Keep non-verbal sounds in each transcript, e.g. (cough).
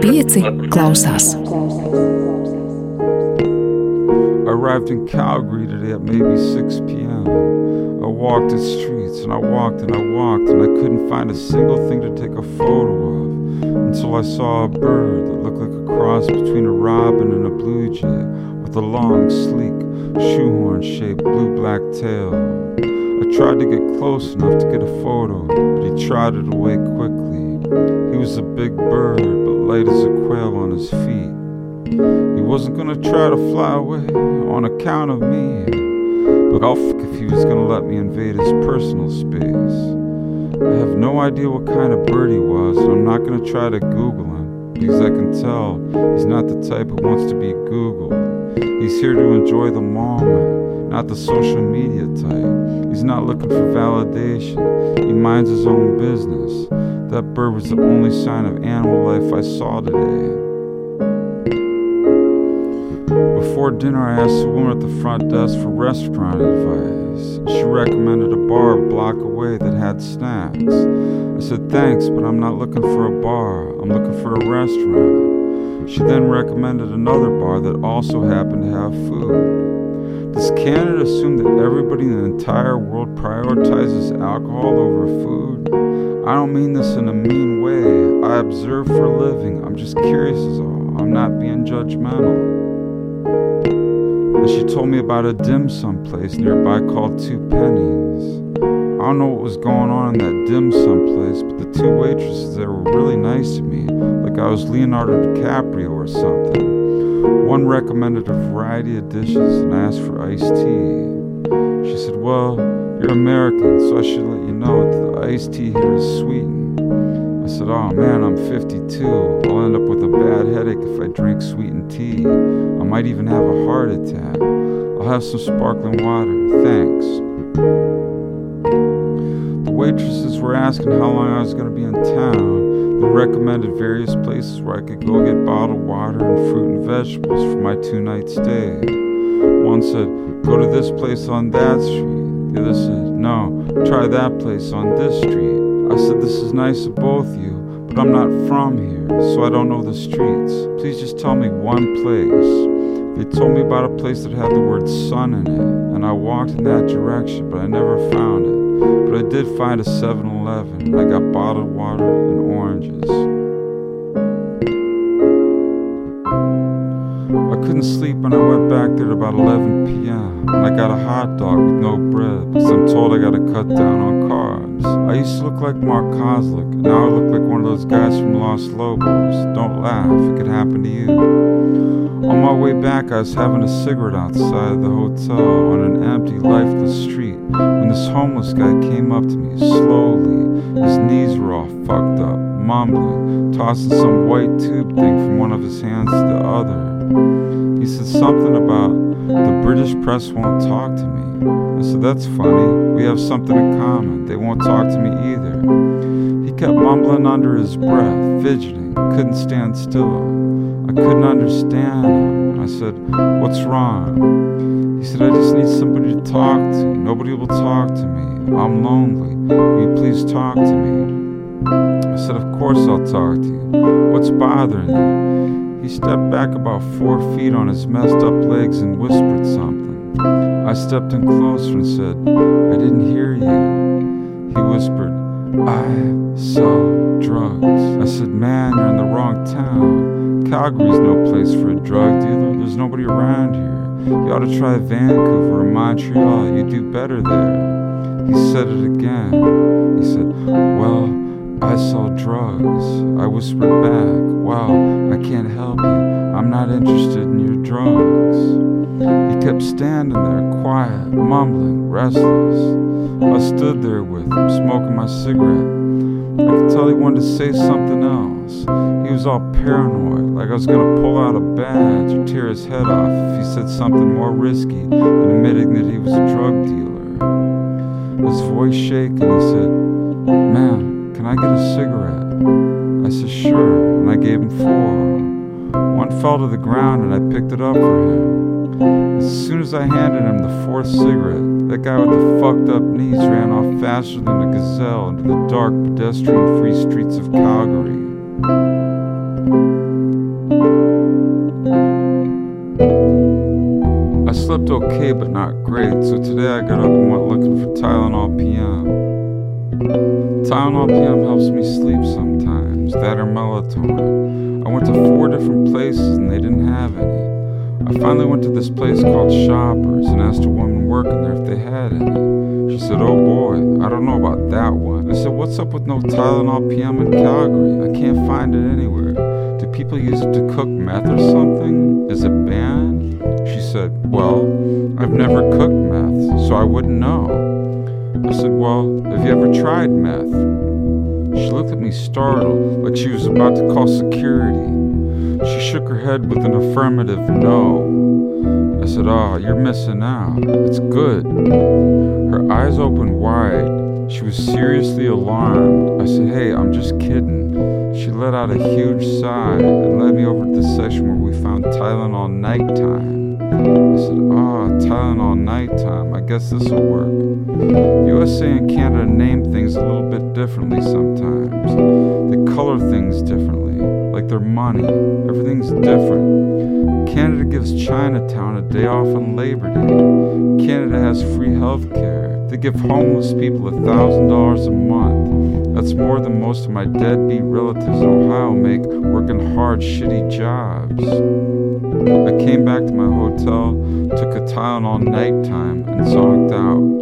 Pieci klausās. I arrived in Calgary today at maybe 6 p.m. I walked the streets and I walked and I walked and I couldn't find a single thing to take a photo of until I saw a bird that looked like a cross between a robin and a blue jay with a long, sleek, shoehorn shaped blue black tail. I tried to get close enough to get a photo, but he trotted away quickly. He was a big bird, but light as a quail on his feet. He wasn't gonna try to fly away on account of me, but I'll if he was gonna let me invade his personal space. I have no idea what kind of bird he was, and I'm not gonna try to Google him because I can tell he's not the type who wants to be Googled. He's here to enjoy the moment, not the social media type. He's not looking for validation, he minds his own business. That bird was the only sign of animal life I saw today. Before dinner, I asked the woman at the front desk for restaurant advice. She recommended a bar a block away that had snacks. I said, Thanks, but I'm not looking for a bar. I'm looking for a restaurant. She then recommended another bar that also happened to have food. Does Canada assume that everybody in the entire world prioritizes alcohol over food? I don't mean this in a mean way. I observe for a living. I'm just curious, is all. I'm not being judgmental. And she told me about a dim sum place nearby called Two Pennies. I don't know what was going on in that dim sum place, but the two waitresses there were really nice to me, like I was Leonardo DiCaprio or something. One recommended a variety of dishes, and asked for iced tea. She said, Well, you're American, so I should let you know that the iced tea here is sweetened. I said, Oh man, I'm 52. I'll end up with a bad headache if I drink sweetened tea. I might even have a heart attack. I'll have some sparkling water. Thanks. Waitresses were asking how long I was going to be in town, then recommended various places where I could go get bottled water and fruit and vegetables for my two night stay. One said, Go to this place on that street. The other said, No, try that place on this street. I said, This is nice of both of you, but I'm not from here, so I don't know the streets. Please just tell me one place. They told me about a place that had the word sun in it, and I walked in that direction, but I never found it. But I did find a 7 Eleven. I got bottled water and oranges. I couldn't sleep and I went back there at about 11 p.m. and I got a hot dog with no bread because I'm told I gotta cut down on carbs. I used to look like Mark Kozelek, and now I look like one of those guys from Los Lobos. Don't laugh, it could happen to you. On my way back, I was having a cigarette outside the hotel on an empty, lifeless street when this homeless guy came up to me slowly. His knees were all fucked up, mumbling, tossing some white tube thing from one of his hands to the other. He said something about the British press won't talk to me. I said, That's funny. We have something in common. They won't talk to me either. He kept mumbling under his breath, fidgeting, couldn't stand still. I couldn't understand him. I said, What's wrong? He said, I just need somebody to talk to. Nobody will talk to me. I'm lonely. Will you please talk to me? I said, Of course I'll talk to you. What's bothering you? He stepped back about four feet on his messed up legs and whispered something. I stepped in closer and said, I didn't hear you. He whispered, I sell drugs. I said, Man, you're in the wrong town. Calgary's no place for a drug dealer. There's nobody around here. You ought to try Vancouver or Montreal. You do better there. He said it again. He said, Well, I sell drugs. I whispered back, Wow, I can't help you. I'm not interested in your drugs. He kept standing there, quiet, mumbling, restless. I stood there with him, smoking my cigarette. I could tell he wanted to say something else. He was all paranoid, like I was gonna pull out a badge or tear his head off if he said something more risky than admitting that he was a drug dealer. His voice shaking, he said, Ma'am, can I get a cigarette? I said, Sure, and I gave him four. One fell to the ground and I picked it up for him. As soon as I handed him the fourth cigarette, that guy with the fucked up knees ran off faster than a gazelle into the dark pedestrian free streets of Calgary. I slept okay, but not great, so today I got up and went looking for Tylenol PM. Tylenol PM helps me sleep sometimes, that or melatonin. I went to four different places and they didn't have any. I finally went to this place called Shoppers and asked a woman working there if they had any. She said, Oh boy, I don't know about that one. I said, What's up with no Tylenol PM in Calgary? I can't find it anywhere. Do people use it to cook meth or something? Is it banned? She said, Well, I've never cooked meth, so I wouldn't know. I said, Well, have you ever tried meth? She looked at me startled, like she was about to call security. She shook her head with an affirmative no. I said, Oh, you're missing out. It's good. Her eyes opened wide. She was seriously alarmed. I said, Hey, I'm just kidding. She let out a huge sigh and led me over to the section where we found Tylenol nighttime. I said, Ah, oh, Tylenol nighttime. I guess this'll work. USA and Canada name things a little bit differently sometimes. They color things differently like their money. Everything's different. Canada gives Chinatown a day off on Labor Day. Canada has free health care. They give homeless people a $1,000 a month. That's more than most of my deadbeat relatives in Ohio make working hard, shitty jobs. I came back to my hotel, took a Tylenol nighttime, and zonked out.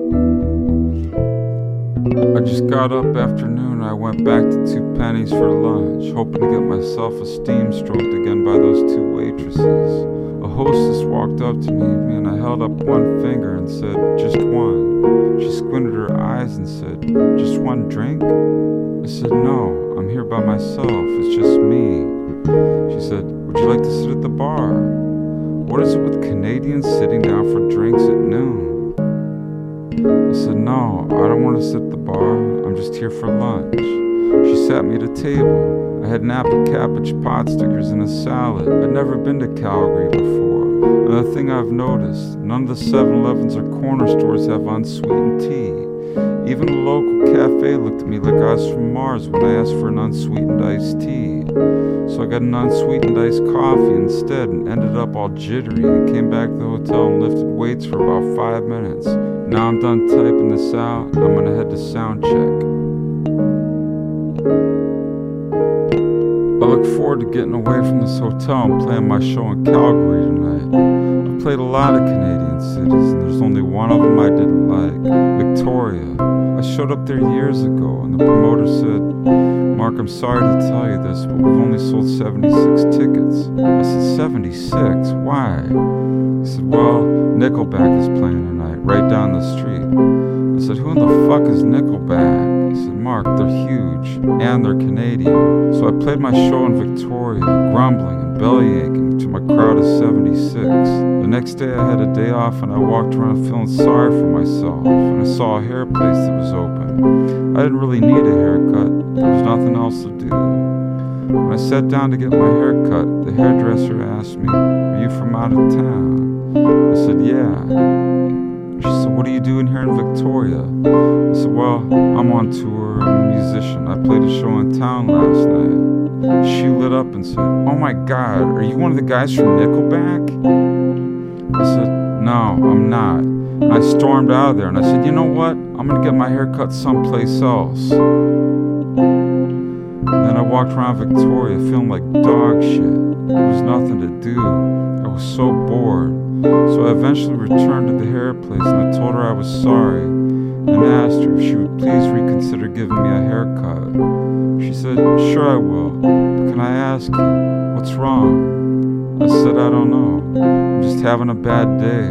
I just got up afternoon I went back to two pennies for lunch, hoping to get myself a steam stroked again by those two waitresses. A hostess walked up to me and I held up one finger and said, Just one. She squinted her eyes and said, Just one drink? I said, No, I'm here by myself. It's just me. She said, Would you like to sit at the bar? What is it with Canadians sitting down for drinks at noon? I said, No, I don't want to sit at the bar. I'm just here for lunch. She sat me at a table. I had Napa cabbage pot stickers and a salad. I'd never been to Calgary before. And the thing I've noticed none of the 7 Elevens or corner stores have unsweetened tea. Even the local cafe looked at me like I was from Mars when I asked for an unsweetened iced tea. So I got an unsweetened iced coffee instead and ended up all jittery and came back to the hotel and lifted weights for about five minutes. Now I'm done typing this out. I'm gonna head to sound check. I look forward to getting away from this hotel and playing my show in Calgary tonight. I've played a lot of Canadian cities, and there's only one of them I didn't like Victoria. I showed up there years ago, and the promoter said, Mark, I'm sorry to tell you this, but we've only sold 76 tickets. I said, 76? Why? He said, Well, Nickelback is playing tonight right down the street. I said, Who in the fuck is Nickelback? He said, Mark, they're huge, and they're Canadian. So I played my show in Victoria, grumbling and belly aching to my crowd of 76. The next day I had a day off and I walked around feeling sorry for myself, and I saw a hair place that was open. I didn't really need a haircut, there was nothing else to do. When I sat down to get my hair cut, the hairdresser asked me, Are you from out of town? I said, Yeah. She said, What are you doing here in Victoria? I said, Well, I'm on tour. I'm a musician. I played a show in town last night. She lit up and said, Oh my god, are you one of the guys from Nickelback? I said, No, I'm not. And I stormed out of there and I said, You know what? I'm gonna get my hair cut someplace else. And then I walked around Victoria feeling like dog shit. There was nothing to do. I was so bored. So I eventually returned to the hair place and I told her I was sorry and asked her if she would please reconsider giving me a haircut. She said, Sure, I will. But can I ask you, what's wrong? I said, I don't know. I'm just having a bad day.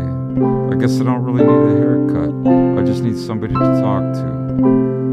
I guess I don't really need a haircut. I just need somebody to talk to.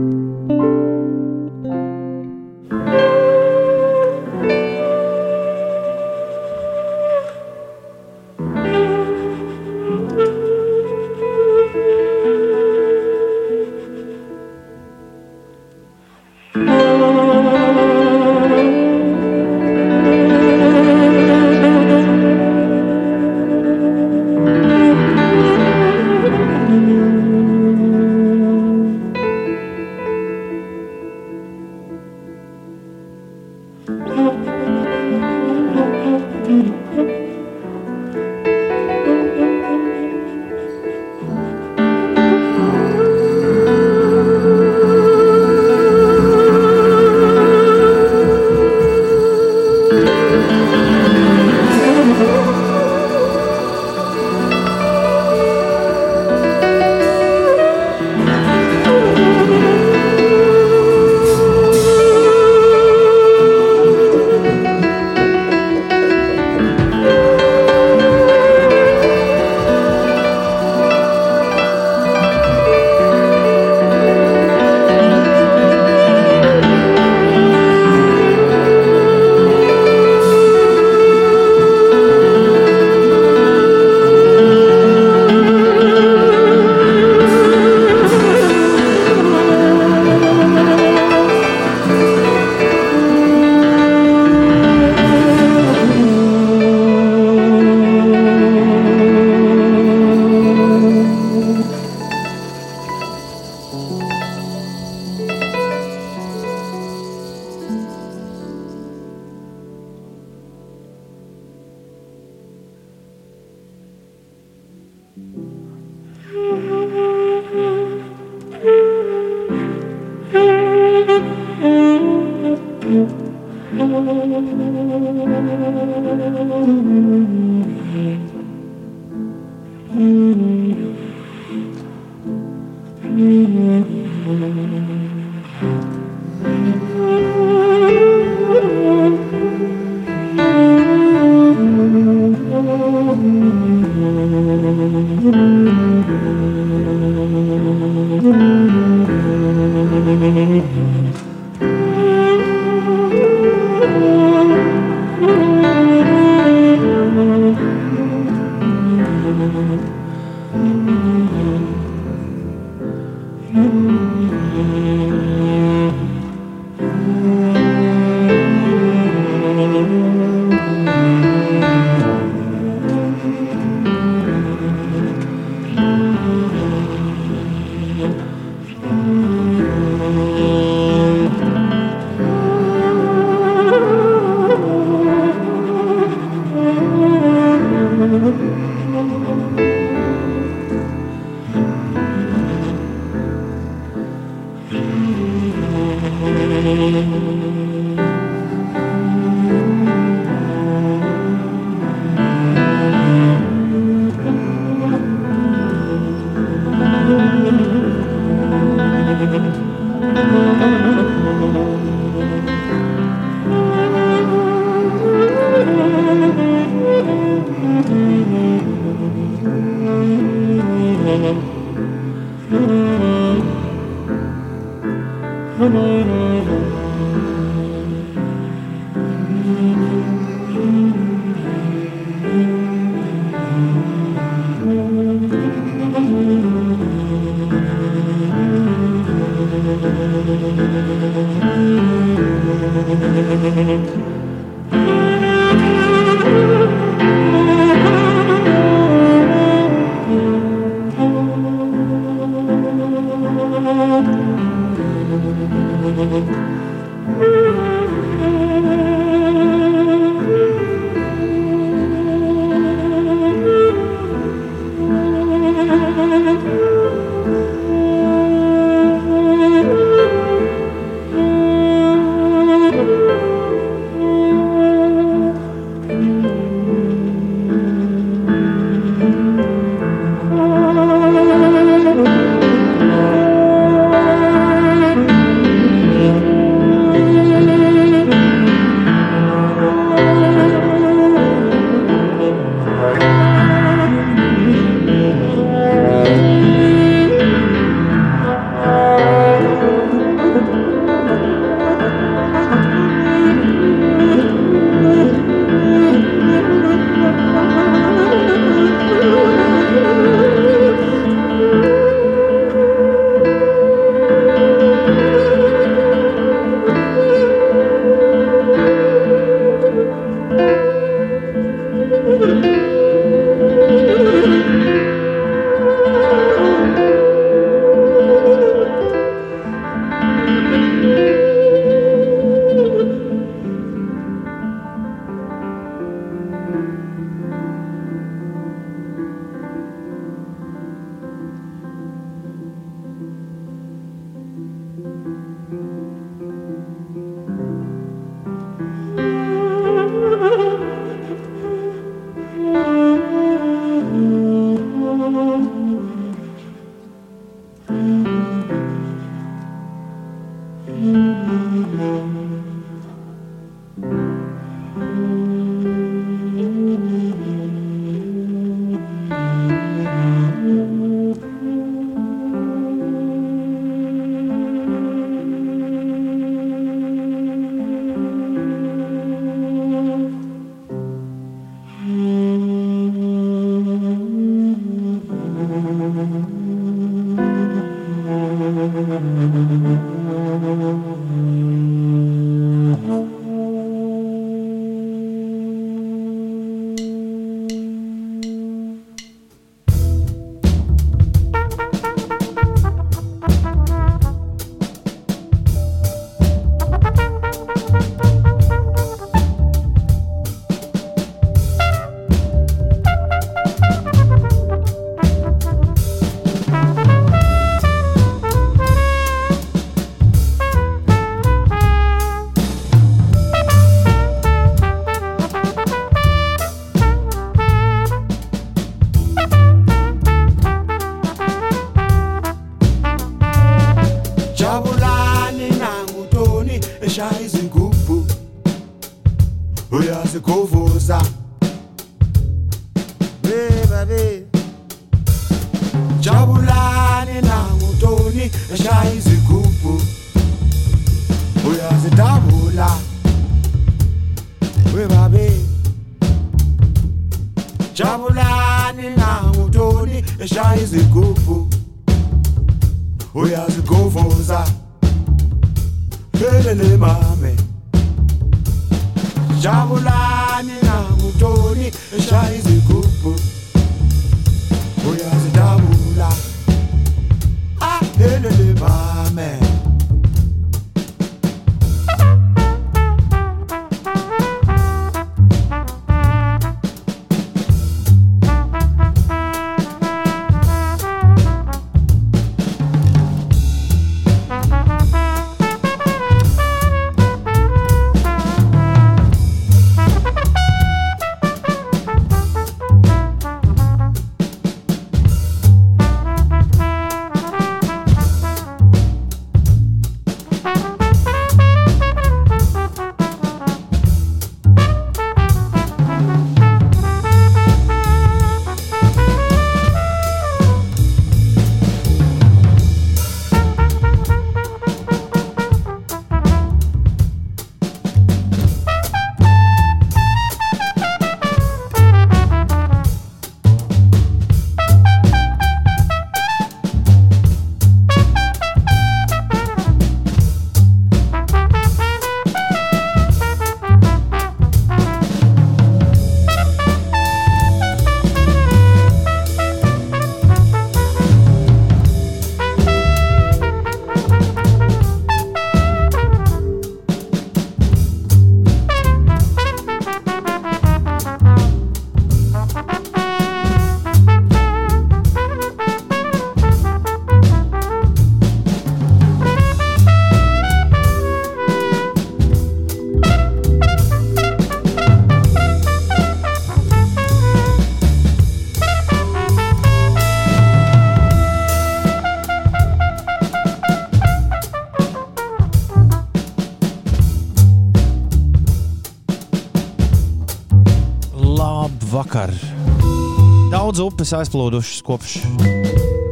Daudz upes aizplūdušas kopš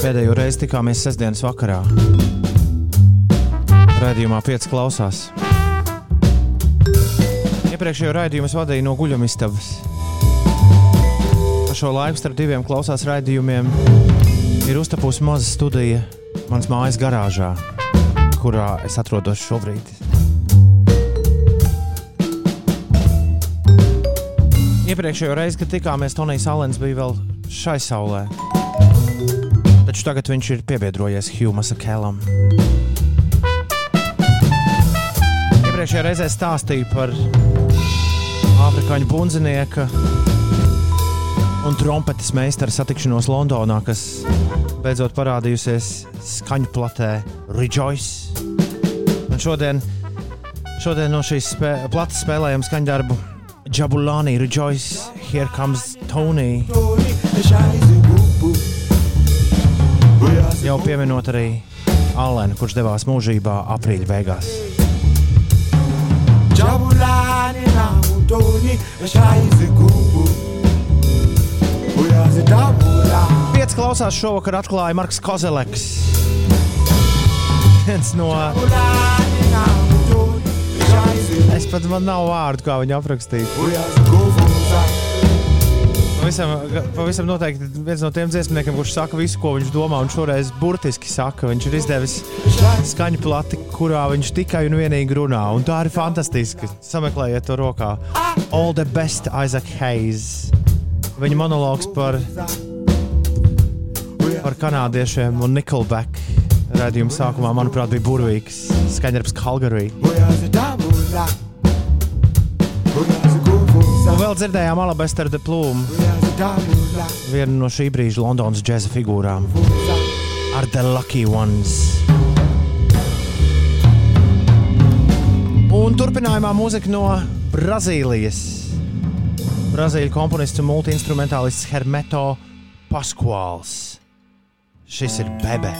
pēdējo reizi tikāmies sestdienas vakarā. Radījumā 5 klausās. Iepriekšējo raidījumu es vadīju no guļamistabas. Pa šo laiku starp diviem klausās raidījumiem ir uztapusi maza studija manas mājas garāžā, kurā es atrodos šobrīd. Iepriekšējo reizi, kad tikāmies, Tonijs Alens bija vēl šai saulē. Taču tagad viņš ir piebiedrojies Hjūmasa Kēlam. Iepriekšējā reizē stāstīju par afrikāņu bundzinieka un trompetes meistara satikšanos Londonā, kas beidzot parādījusies skaņu platē Rejoice. Un šodien, šodien no šīs spē, plates spēlējam skaņdarbu Jabulani Rejoice, Here Comes Tony. Jau pieminot arī Alenu, kurš devās mūžībā aprīļa beigās. jabulani nangutoni eshaya izigubhu uyazidabula Pieci klausās šovakar atklāja Marks Kozeleks. Viens no. Es pat man nav vārdu, kā viņu aprakstīt. Pavisam, pavisam noteikti viens no tiem dziesmniekiem, kurš saka visu, ko viņš domā, un šoreiz burtiski saka, viņš ir izdevis skaņu plati, kurā viņš tikai un vienīgi runā. Un tā ir fantastiski. Sameklējiet to rokā. All the best Isaac Hayes. Viņa monologs par, par kanādiešiem un Nickelback. Radījuma sākumā, manuprāt, bija burvīgs skaņdarbs Calgary. Un vēl dzirdējām Alabester de Plume, vienu no šī brīža Londonas džēza figūrām, ar The Lucky Ones. Un turpinājumā mūzika no Brazīlijas. Brazīļu komponists un multi-instrumentālists Hermeto Pasquāls. Šis ir Bebe.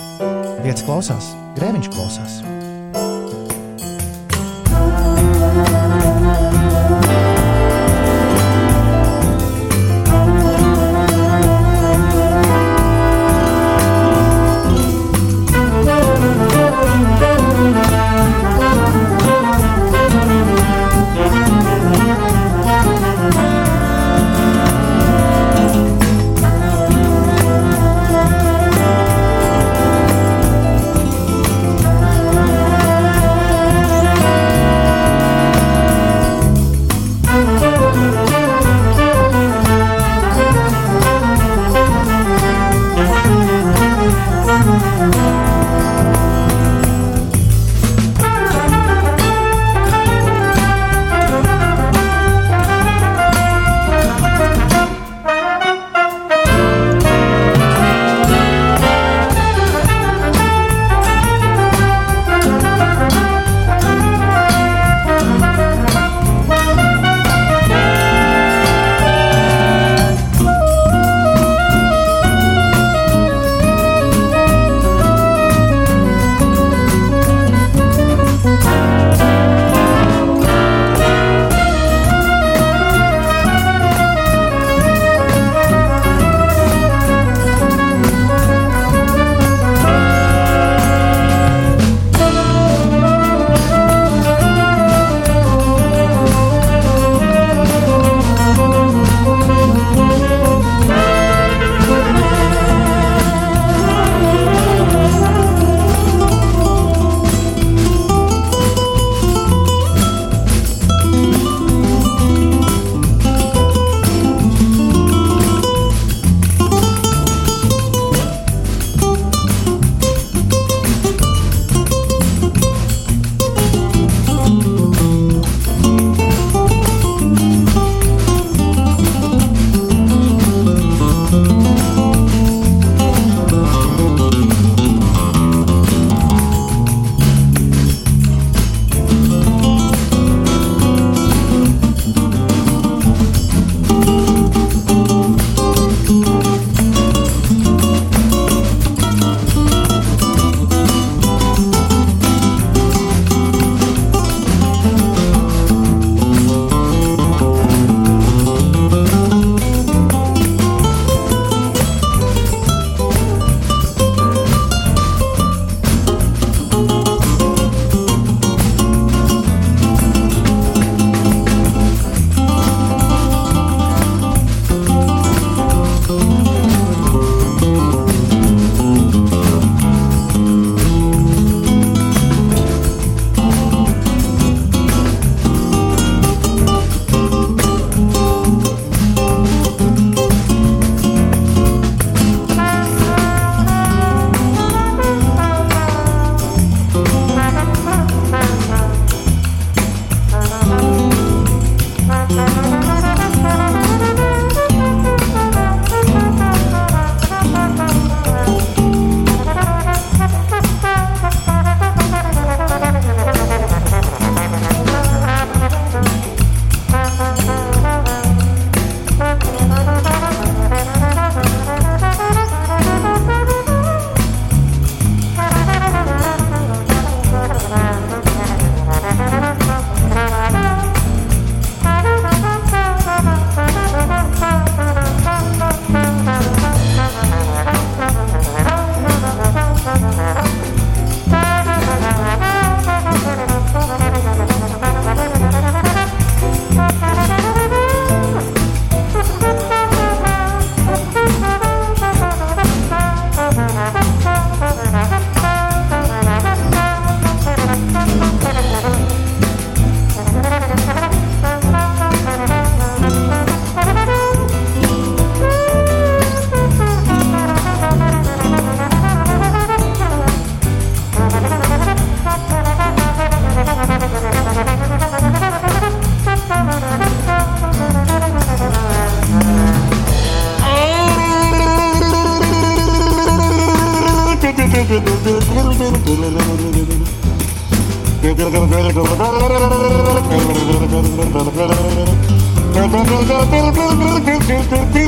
Vietas klausās, grēmiņš klausās.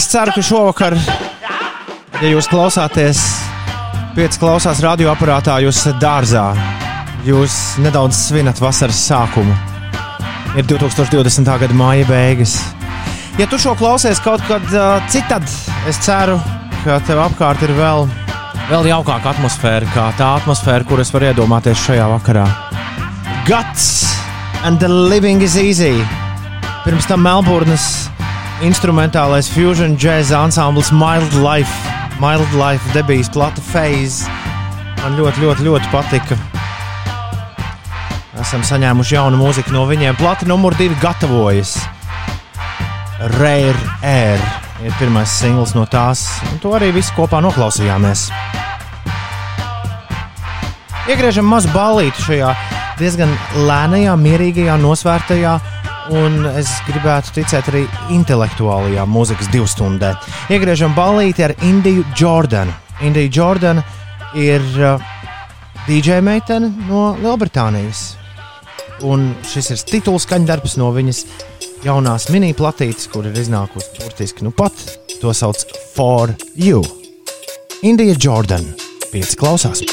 Es ceru, ka šovakar, ja jūs klausāties, pieci klausās radioaparātā, jūs esat dārzā, jūs nedaudz svinat vasaras sākumu. Ir 2020. gada māja beigas. Ja tu šo klausies kaut kad uh, citad, es ceru, ka tev apkārt ir vēl, vēl jaukāka atmosfēra, kā tā atmosfēra, kuras var iedomāties šajā vakarā. Guts and the living is easy. Pirms tam Melburnas instrumentālais fusion jazz ansamblis Mild Life, Mild Life debijas plata phase. Man ļoti, ļoti, ļoti patika. Esam saņēmuši jaunu mūziku no viņiem. Plata numur divi gatavojas. Rare Air ir pirmais singls no tās, un to arī visi kopā noklausījāmies. Iegriežam mazu ballīti šajā diezgan lēnajā, mierīgajā, nosvērtajā un es gribētu ticēt arī intelektuālajā mūzikas divstundē. Iegriežam ballīti ar Indiju Jordanu. Indija Jordana ir uh, DJ meitene no Lielbritānijas. Un šis ir tituls skaņdarbs no viņas jaunās mini platītes, kur ir iznākusi burtiski nu pat. To sauc For You. Indija Jordan. Pieci klausās.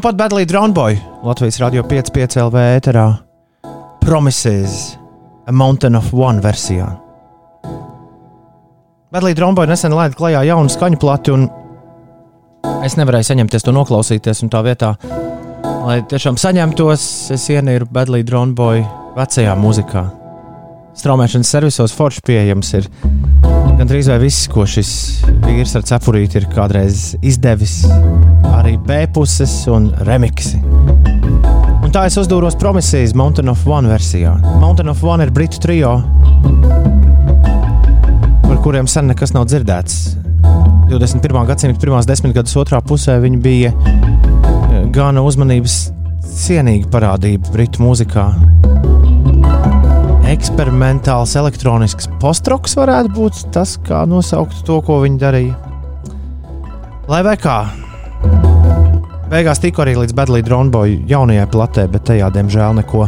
Nu pat Badlī Drownboy Latvijas radio 5,5 LV ēterā Promises A Mountain of One versijā. Badlī Drownboy nesen laida klajā jaunu skaņu plati un es nevarēju saņemties to noklausīties un tā vietā, lai tiešām saņemtos, es ienīru Badlī Drownboy vecajā mūzikā. Straumēšanas servisos forši pieejams ir gandrīz vai viss, ko šis vīrs ar cepurīti ir kādreiz izdevis. Arī B puses un remixi. Un tā es uzdūros promisijas Mountain of One versijā. Mountain of One ir britu trio, par kuriem sen nekas nav dzirdēts. 21. gadsimta pirmās desmitgades otrā pusē viņi bija eh, gana uzmanības cienīga parādība britu mūzikā eksperimentāls elektronisks postroks varētu būt tas, kā nosaukt to, ko viņi darīja. Lai vai kā. Beigās tiku arī līdz Bedlī Dronboju jaunajai platē, bet tajā, diemžēl, neko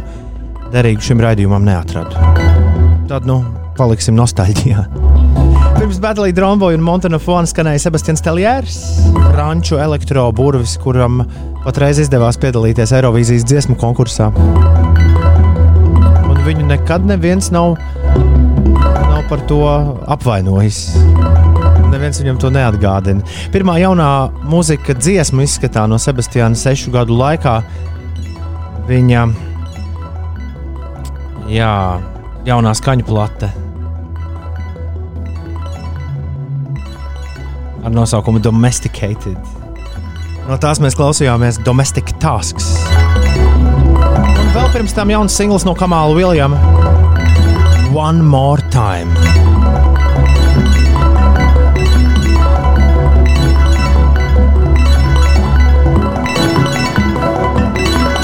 derīgu šim raidījumam neatradu. Tad, nu, paliksim nostalģijā. (laughs) Pirms Bedlī Dronboja un Montana Fona skanēja Sebastians Teljērs, franču elektroburvis, kuram patreiz izdevās piedalīties Eirovīzijas dziesmu konkursā viņu nekad neviens nav, nav par to apvainojis. Neviens viņam to neatgādina. Pirmā jaunā mūzika dziesma izskatā no Sebastiāna sešu gadu laikā. Viņa jā, jaunā skaņu plate ar nosaukumu Domesticated. No tās mēs klausījāmies Domestic Tasks. Vēl pirms tam jauns singls no Kamāla Viljama - One More Time.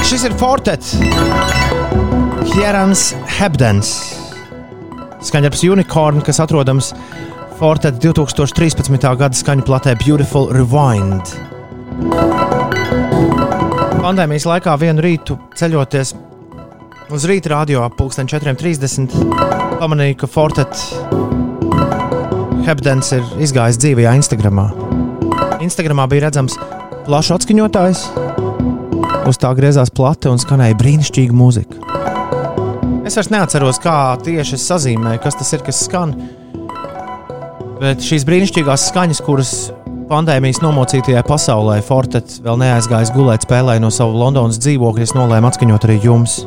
Šis ir Fortets, Hierans Hebdens, skaņdarbs Unicorn, kas atrodams Fortets 2013. gada skaņu platē Beautiful Rewind pandēmijas laikā vienu rītu ceļoties uz rīta radio ap 4.30. pamanīju, ka Fortet Hebdens ir izgājis dzīvajā Instagramā. Instagramā bija redzams plašs atskaņotājs, uz tā griezās plate un skanēja brīnišķīga mūzika. Es vairs neatceros, kā tieši es sazīmēju, kas tas ir, kas skan. Bet šīs brīnišķīgās skaņas, kuras pandēmijas nomocītajā pasaulē Fortets vēl neaizgājis gulēt, spēlēja no sava Londonas dzīvokļa, es nolēmu atskaņot arī jums.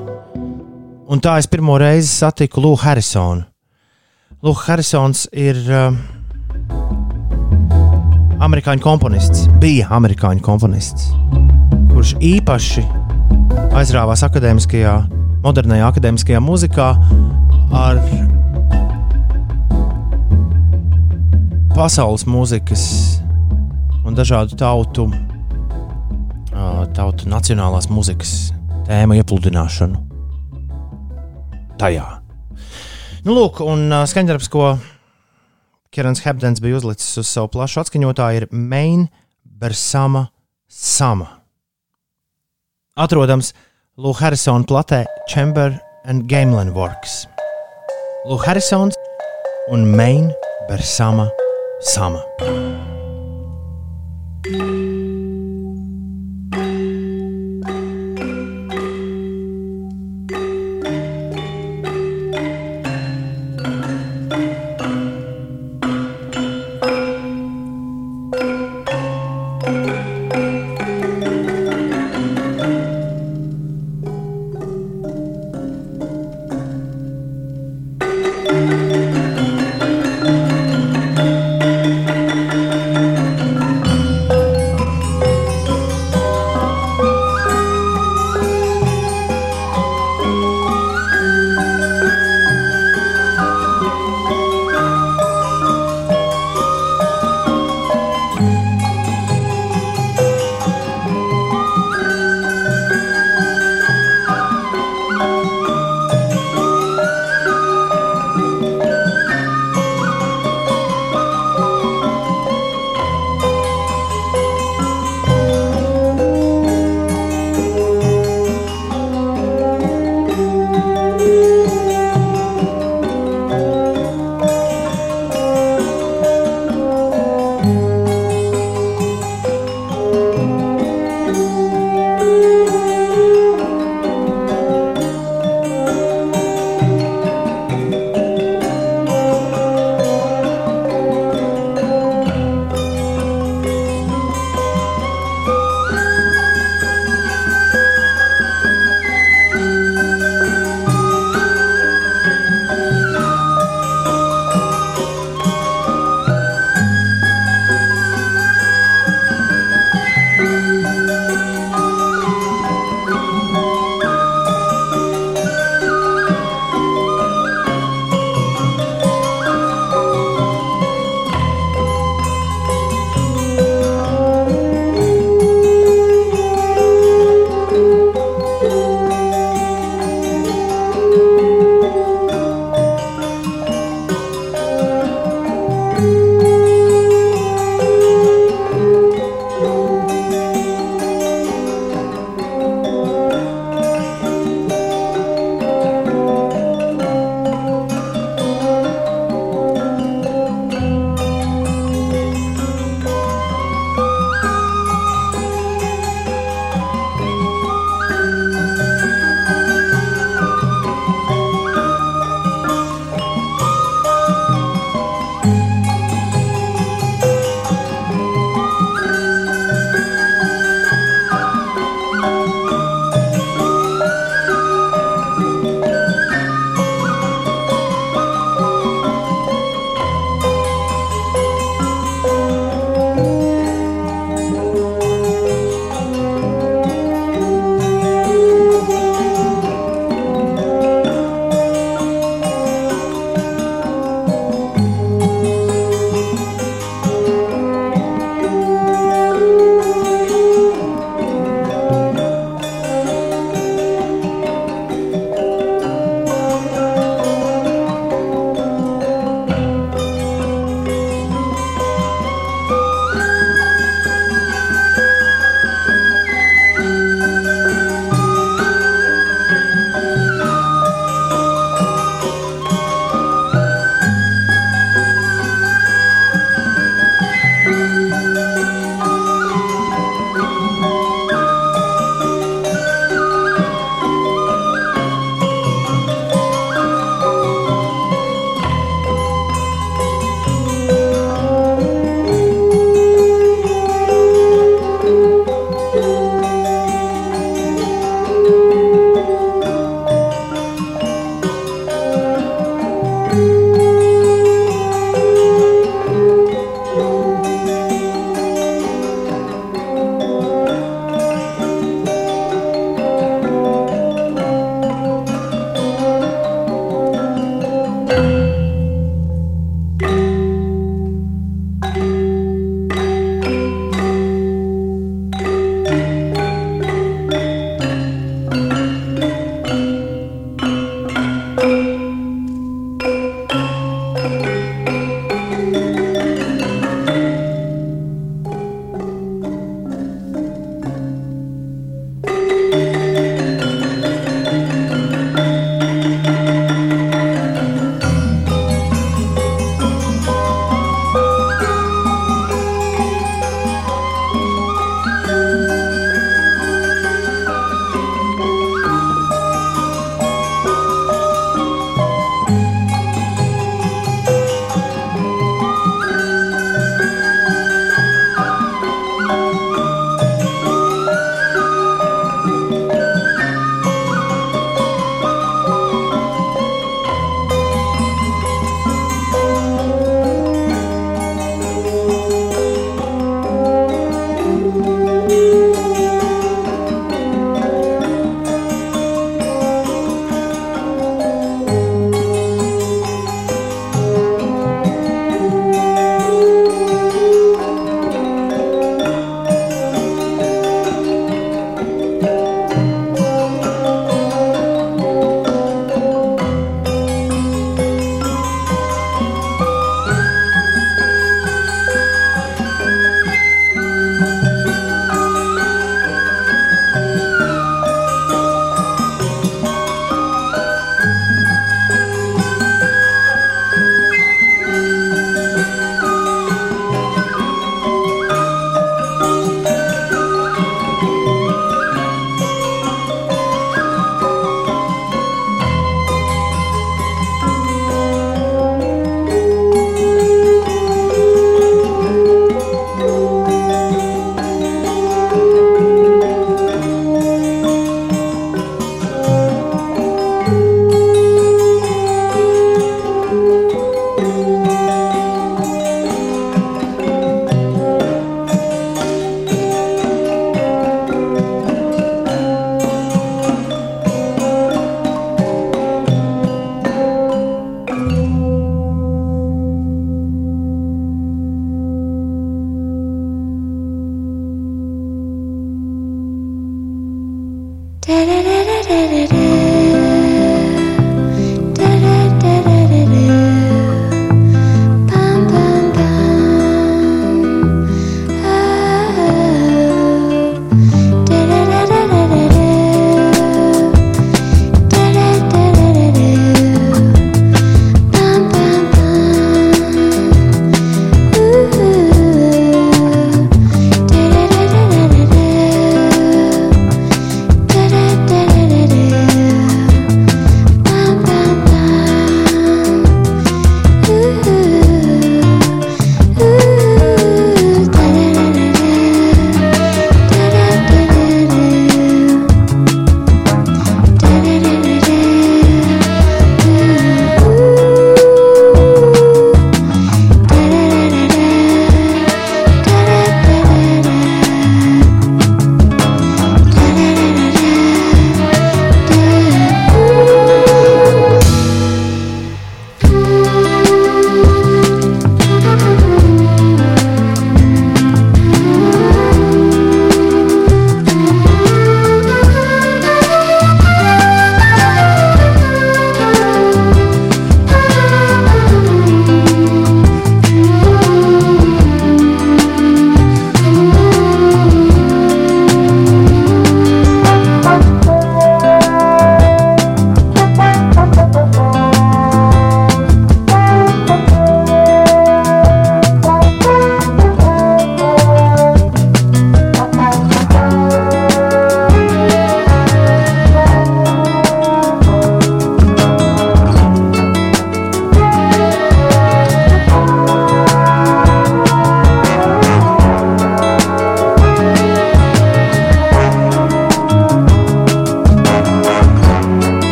Un tā es pirmo reizi satiku Lūku Harrisonu. Lūks Harrisons ir uh, amerikāņu komponists, bija amerikāņu komponists, kurš īpaši aizrāvās akadēmiskajā, modernajā akadēmiskajā mūzikā ar pasaules mūzikas un dažādu tautu, tautu nacionālās muzikas tēmu iepludināšanu tajā. Nu, lūk, un skaņdarbs, ko Kerns Hebdens bija uzlicis uz savu plašu atskaņotāju, ir Main Bersama Sama. Atrodams Lūk Harrisona platē Chamber and Gameland Works. Lūk Harrisons un Main Bersama Sama.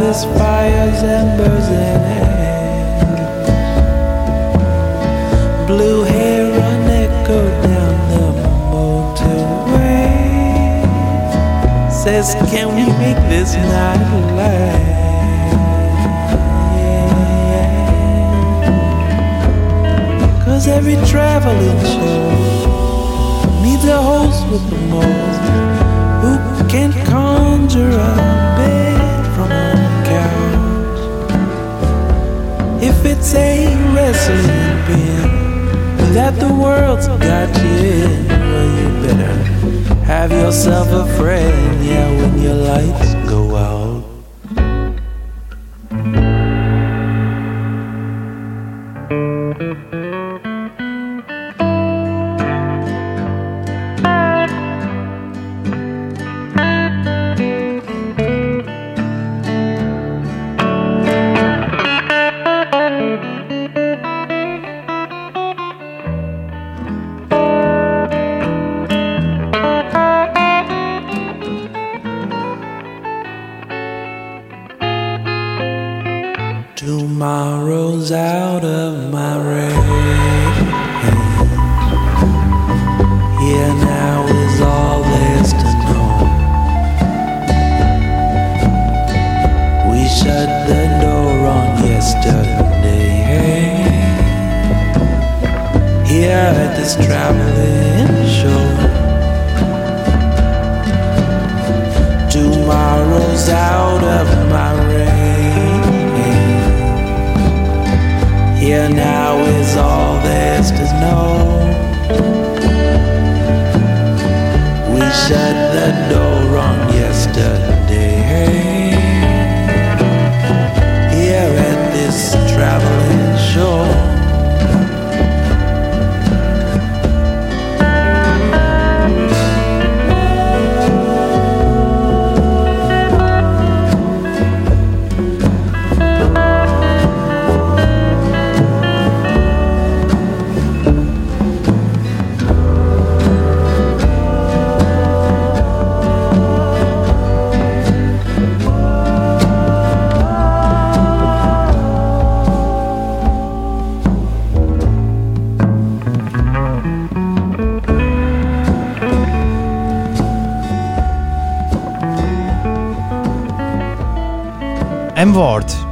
This fire's embers in hand. Blue hair run echo down the motorway. Says, can we make this night last? Cause every traveling show needs a host with the most who can conjure a A wrestling pin that the world's got you in, well, you better have yourself a friend, yeah, when your lights go out.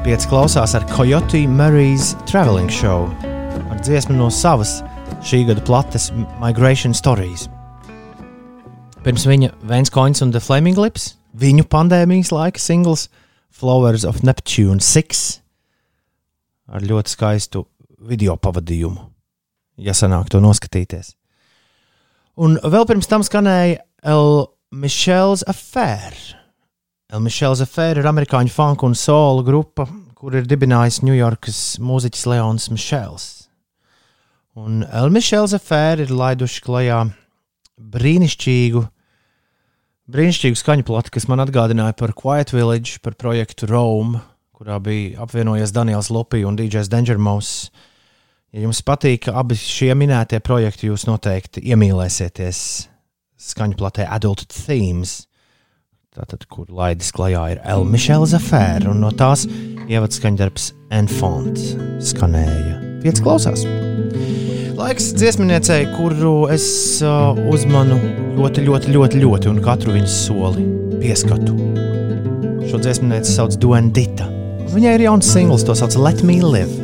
Pieci klausās ar Coyote Mary's Traveling Show ar dziesmu no savas šī gada plates Migration Stories. Pirms viņa Vents Coins un The Flaming Lips, viņu pandēmijas laika singls Flowers of Neptune 6 ar ļoti skaistu video pavadījumu, ja sanāk to noskatīties. Un vēl pirms tam skanēja El Michel's Affair. El Michel's Affair ir amerikāņu funk un soul grupa, kur ir dibinājis Ņujorkas mūziķis Leons Michels. Un El Michel's Affair ir laiduši klajā brīnišķīgu, brīnišķīgu skaņu plati, kas man atgādināja par Quiet Village, par projektu Rome, kurā bija apvienojies Daniels Lupī un DJs Danger Mouse. Ja jums patīk abi šie minētie projekti, jūs noteikti iemīlēsieties skaņu platē Adult Themes. Tātad, kur laidis klajā ir El Michels Affair, un no tās ievads skaņdarbs Enfant skanēja. Pieci klausās. Laiks dziesminiecei, kuru es uh, uzmanu ļoti, ļoti, ļoti, ļoti, un katru viņas soli pieskatu. Šo dziesminieci sauc Duendita. Viņai ir jauns singls, to sauc Let Me Live.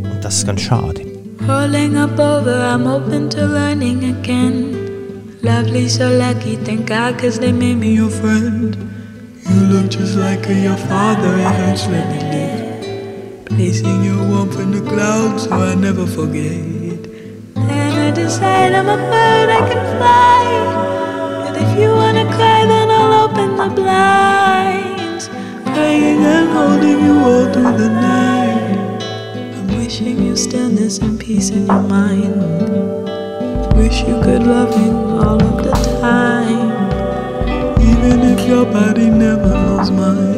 Un tas skan šādi. Rolling up over, I'm open to learning again. Lovely, so lucky, thank God, cause they made me your friend. You look just like your father, it hurts, let me live. Placing your warmth in the clouds, so I never forget. Then I decide I'm a bird, I can fly. And if you wanna cry, then I'll open the blinds. Praying and holding you all through the night. I'm wishing you stillness and peace in your mind. Wish you could love him all of the time. Even if your body never knows mine.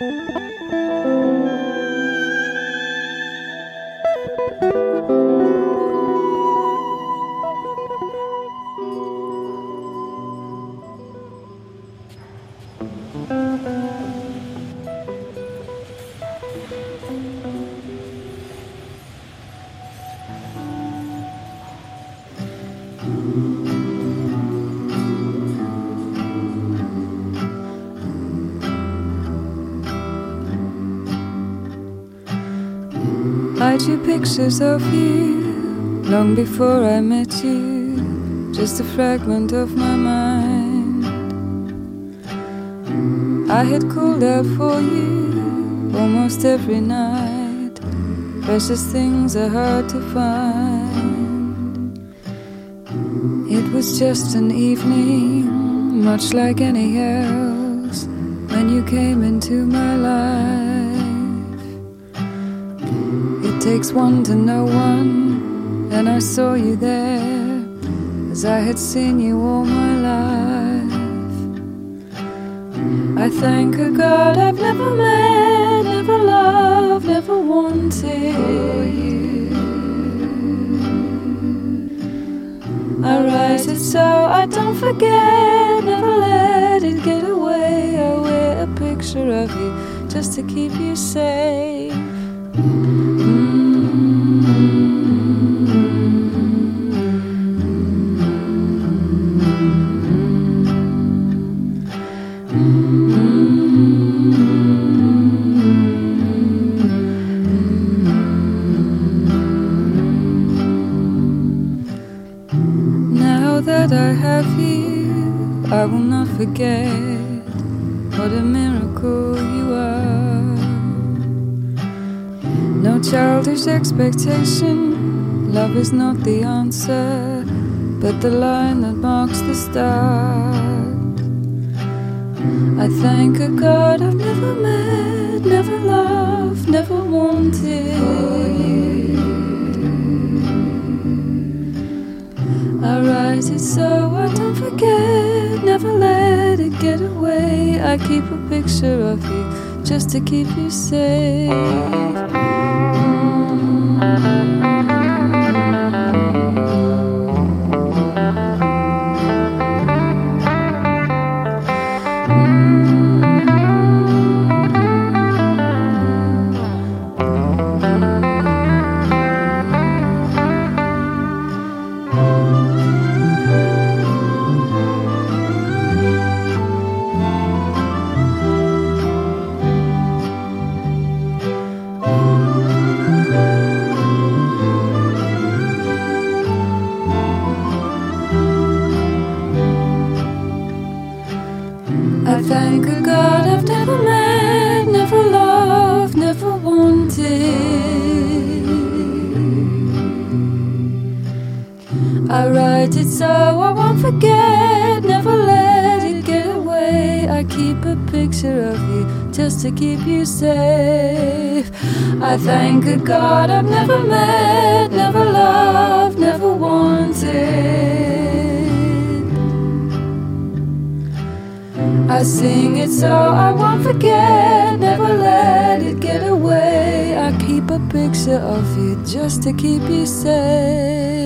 I drew pictures of you long before I met you, just a fragment of my mind. I had called out for you almost every night. Precious things are hard to find. It was just an evening, much like any else, when you came into my life. Takes one to know one, and I saw you there as I had seen you all my life. I thank a God I've never met, never loved, never wanted you. I write it so I don't forget, never let it get away. I wear a picture of you just to keep you safe. invitation. Love is not the answer, but the line that marks the start. I thank a God I've never met, never loved, never wanted. I rise it so I don't forget, never let it get away. I keep a picture of you just to keep you safe. picture of you just to keep you safe.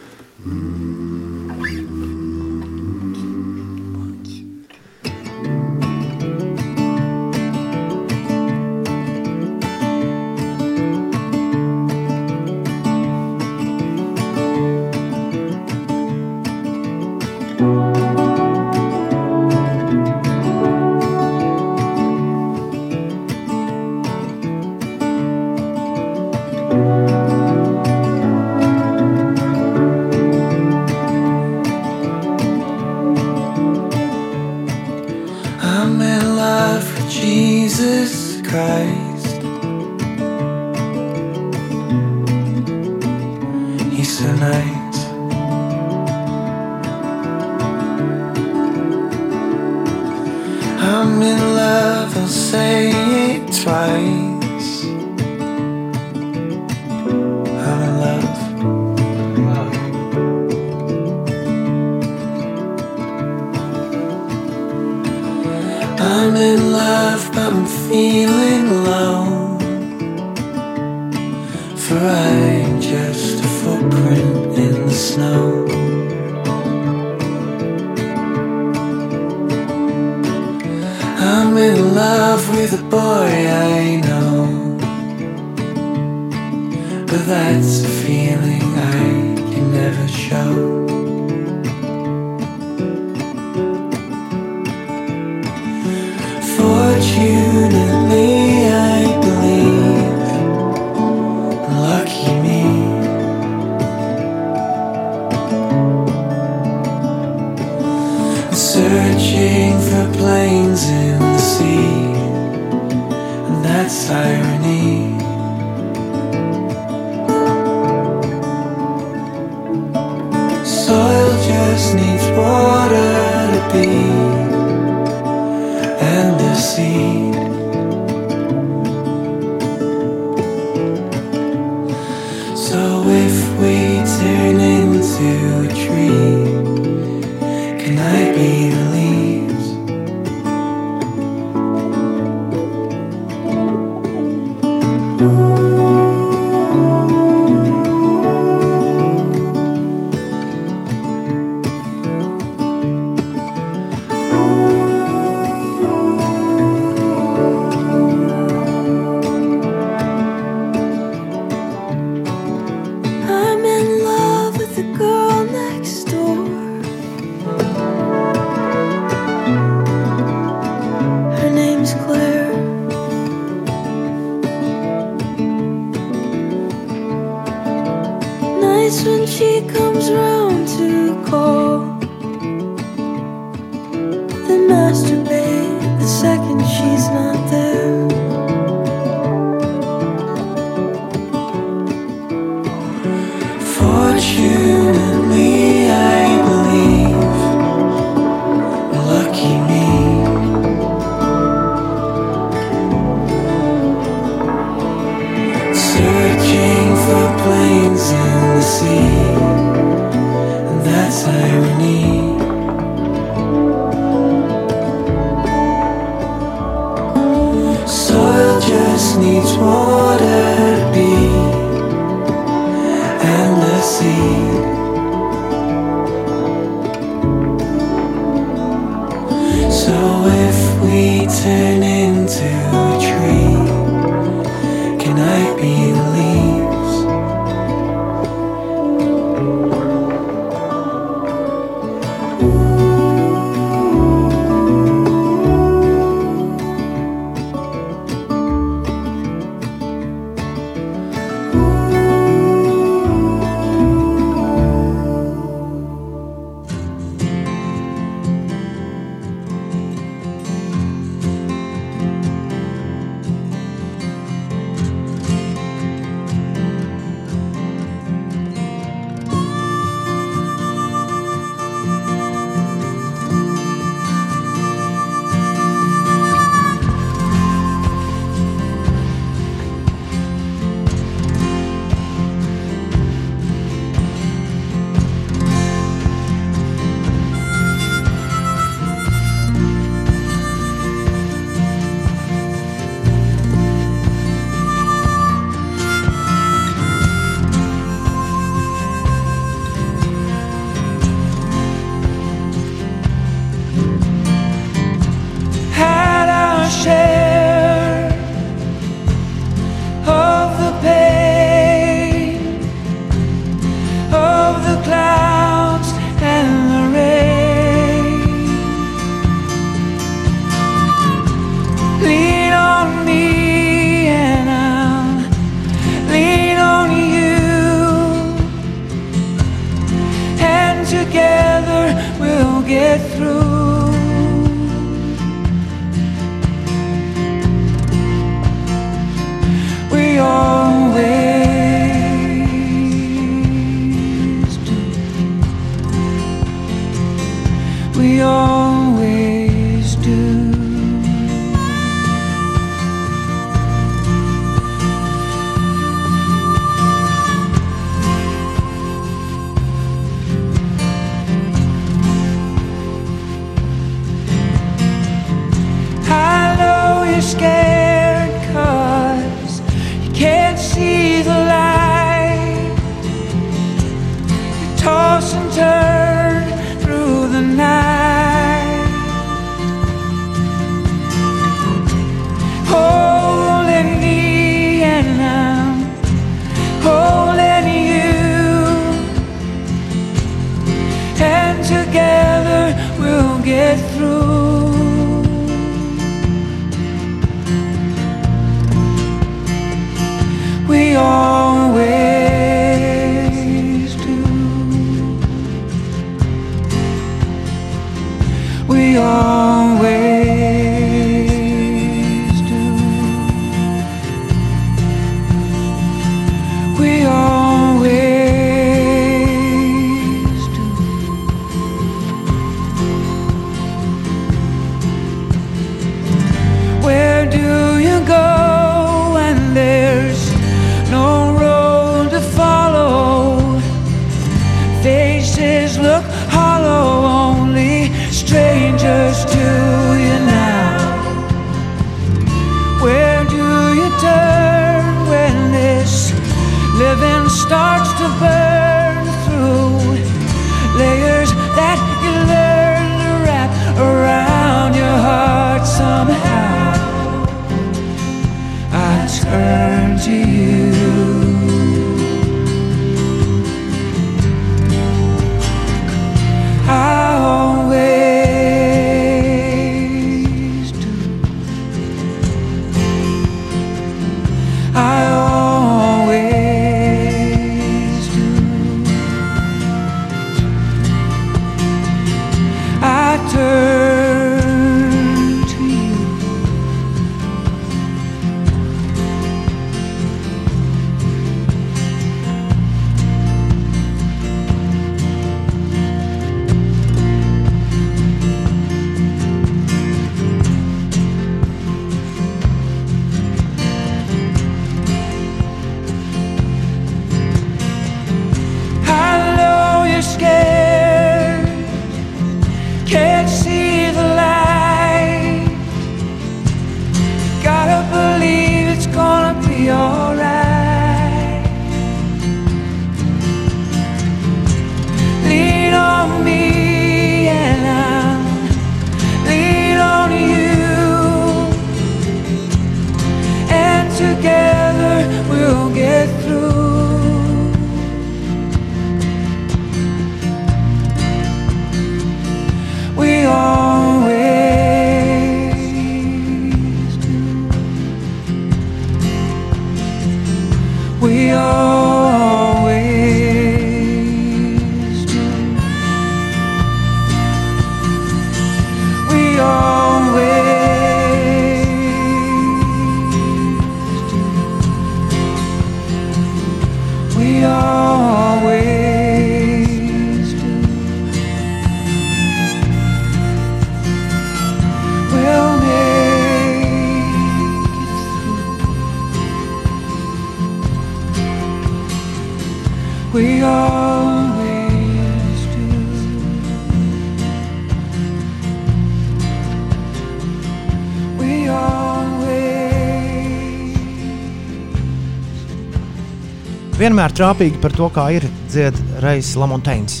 Vienmēr trāpīgi par to, kā ir dzied Reis Lamontains.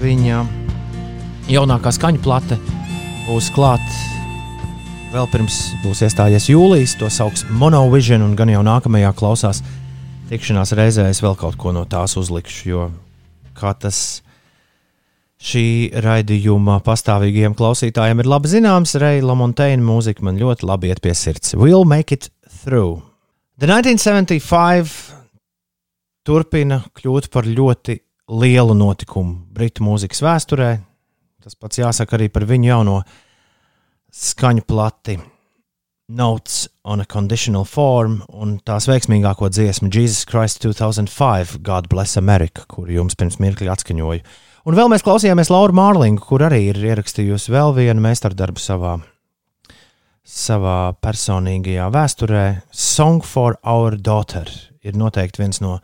Viņa jaunākā skaņu plate būs klāta vēl pirms būs iestājies jūlijas. To sauc Monovision, un gan jau nākamajā klausās tikšanās reizē es vēl kaut ko no tās uzlikšu. Jo kā tas šī raidījuma pastāvīgajiem klausītājiem ir labi zināms, Reija Lamontaina mūzika man ļoti labi iet pie sirds. We'll make it through. The 1975 turpina kļūt par ļoti lielu notikumu Britu mūzikas vēsturē. Tas pats jāsaka arī par viņu jauno skaņu plati Notes on a Conditional Form un tās veiksmīgāko dziesmu Jesus Christ 2005 God Bless America, kuru jums pirms mirkļa atskaņoju. Un vēl mēs klausījāmies Lauru Mārlingu, kur arī ir ierakstījusi vēl vienu meistardarbu savā, savā personīgajā vēsturē. Song for Our Daughter ir noteikti viens no,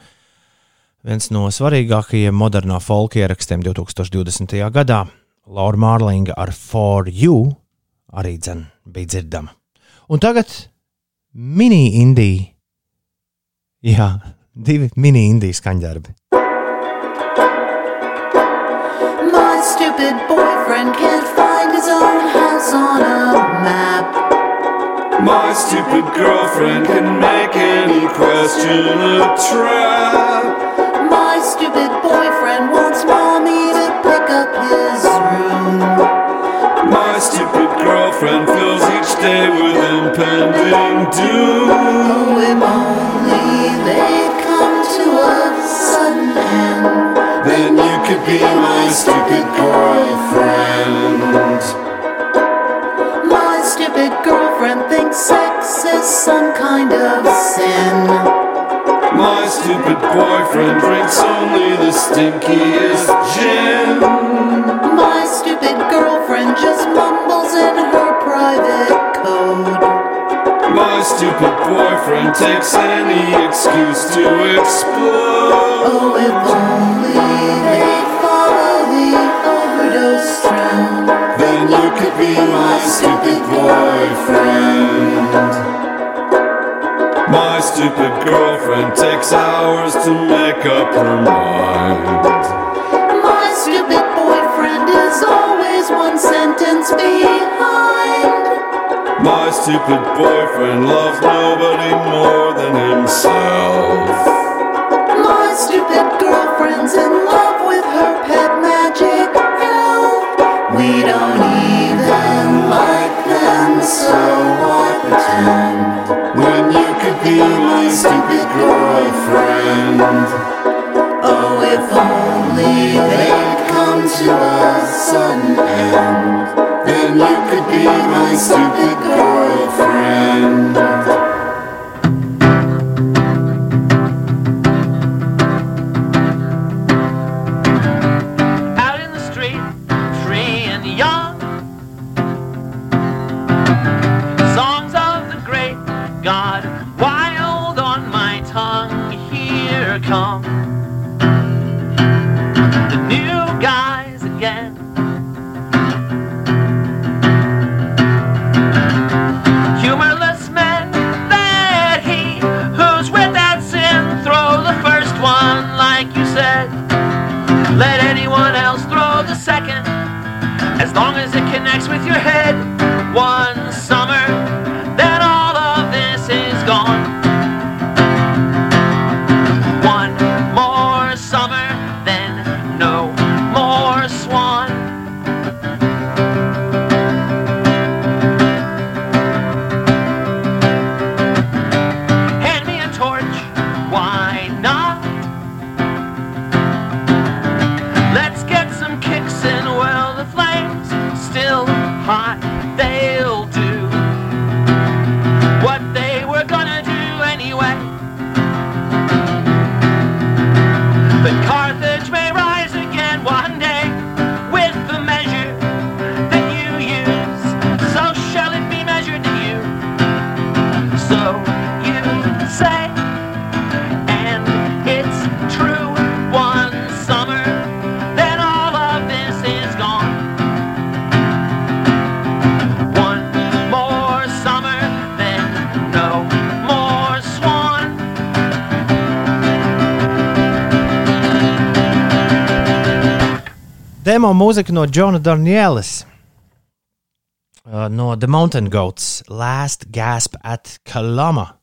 viens no svarīgākajiem modernā folka ierakstiem 2020. gadā. Laura Mārlinga ar For You arī dzen, bija dzirdama. Un tagad mini-indija. Jā, divi mini-indijas skaņdarbi. My stupid boyfriend can't find his own house on a map. My stupid girlfriend can make any question a trap. Stupid girlfriend. My stupid girlfriend thinks sex is some kind of sin. My stupid boyfriend drinks only the stinkiest gin. My stupid girlfriend just mumbles in her private code. My stupid boyfriend takes any excuse to explode. Oh, if only be my stupid boyfriend. My stupid girlfriend takes hours to make up her mind. My stupid boyfriend is always one sentence behind. My stupid boyfriend loves nobody more than himself. My stupid girlfriend's in love Oh, if only they'd come to a sudden end, then you could be my student. Demo mūzika no Džona Darnielis. Uh, no The Mountain Goats, Last Gasp at Kalama.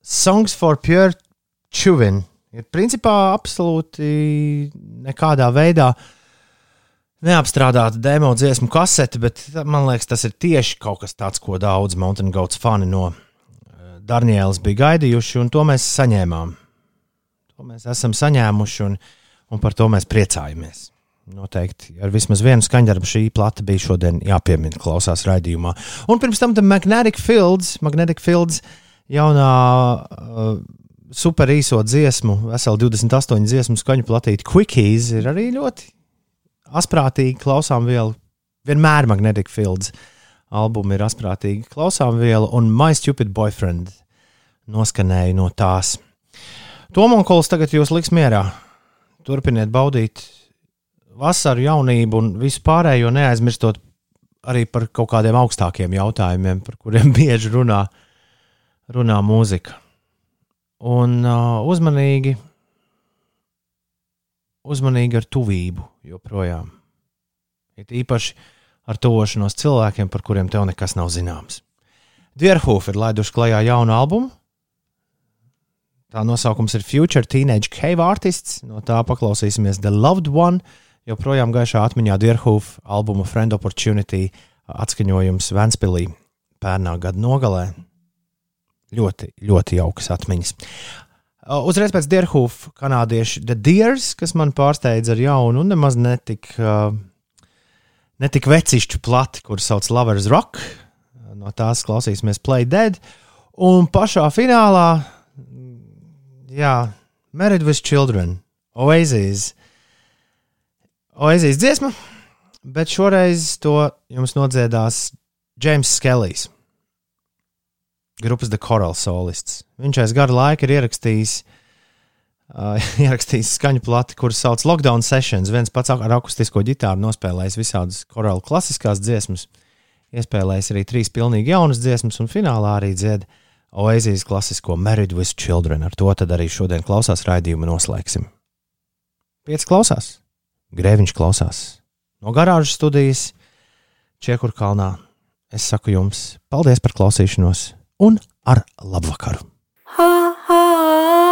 Songs for Pure Chuvin. Ir principā absolūti nekādā veidā neapstrādāta demo dziesmu kasete, bet man liekas, tas ir tieši kaut kas tāds, ko daudz Mountain Goats fani no uh, Darnielas bija gaidījuši, un to mēs saņēmām. To mēs esam saņēmuši, un, un par to mēs priecājamies. Noteikti ar vismaz vienu skaņdarbu šī plata bija šodien jāpiemina, klausās raidījumā. Un pirms tam Magnetic Fields, Magnetic Fields jaunā uh, super īso dziesmu, veselu 28 dziesmu skaņu platīti Quickies ir arī ļoti asprātīgi klausām vielu. Vienmēr Magnetic Fields albumi ir asprātīgi klausām vielu, un My Stupid Boyfriend noskanēja no tās. Tomonkols tagad jūs liks mierā. Turpiniet baudīt vasaru, jaunību un visu pārējo, neaizmirstot arī par kaut kādiem augstākiem jautājumiem, par kuriem (laughs) bieži runā, runā mūzika. Un uh, uzmanīgi, uzmanīgi ar tuvību joprojām. Ir īpaši ar tuvošanos cilvēkiem, par kuriem tev nekas nav zināms. Dierhoff ir laiduši klajā jaunu albumu. Tā nosaukums ir Future Teenage Cave Artists. No tā paklausīsimies The Loved One. Joprojām gaišā atmiņā Dierhoff albuma Friend Opportunity atskaņojums Ventspīlī pērnā gada nogalē. Ļoti, ļoti jaukas atmiņas. Uzreiz pēc Dierhoff kanādieši The Deers, kas man pārsteidza ar jaunu un nemaz netik, uh, netik vecišķu plati, kuras sauc Lovers Rock. No tās klausīsimies Play Dead. Un pašā finālā, jā, Married with Children, Oasis. Oasis dziesma, bet šoreiz to jums nodziedās James Skelijs grupas The Coral solists. Viņš aiz gada laika ir ierakstījis, uh, (laughs) ierakstījis skaņu plati, kuras sauc Lockdown Sessions. Viens pats ar akustisko ģitāru nospēlējis visādas korāla klasiskās dziesmas, iespēlējis arī trīs pilnīgi jaunas dziesmas, un finālā arī dzied Oasis klasisko Married with Children. Ar to arī šodien klausās raidījumu noslēgsim. Pieci klausās, Grēviņš klausās no garāžas studijas Čiekurkalnā. Es saku jums paldies par klausīšanos! un ar labvakaru. Why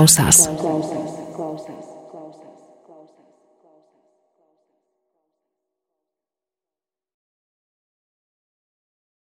causas.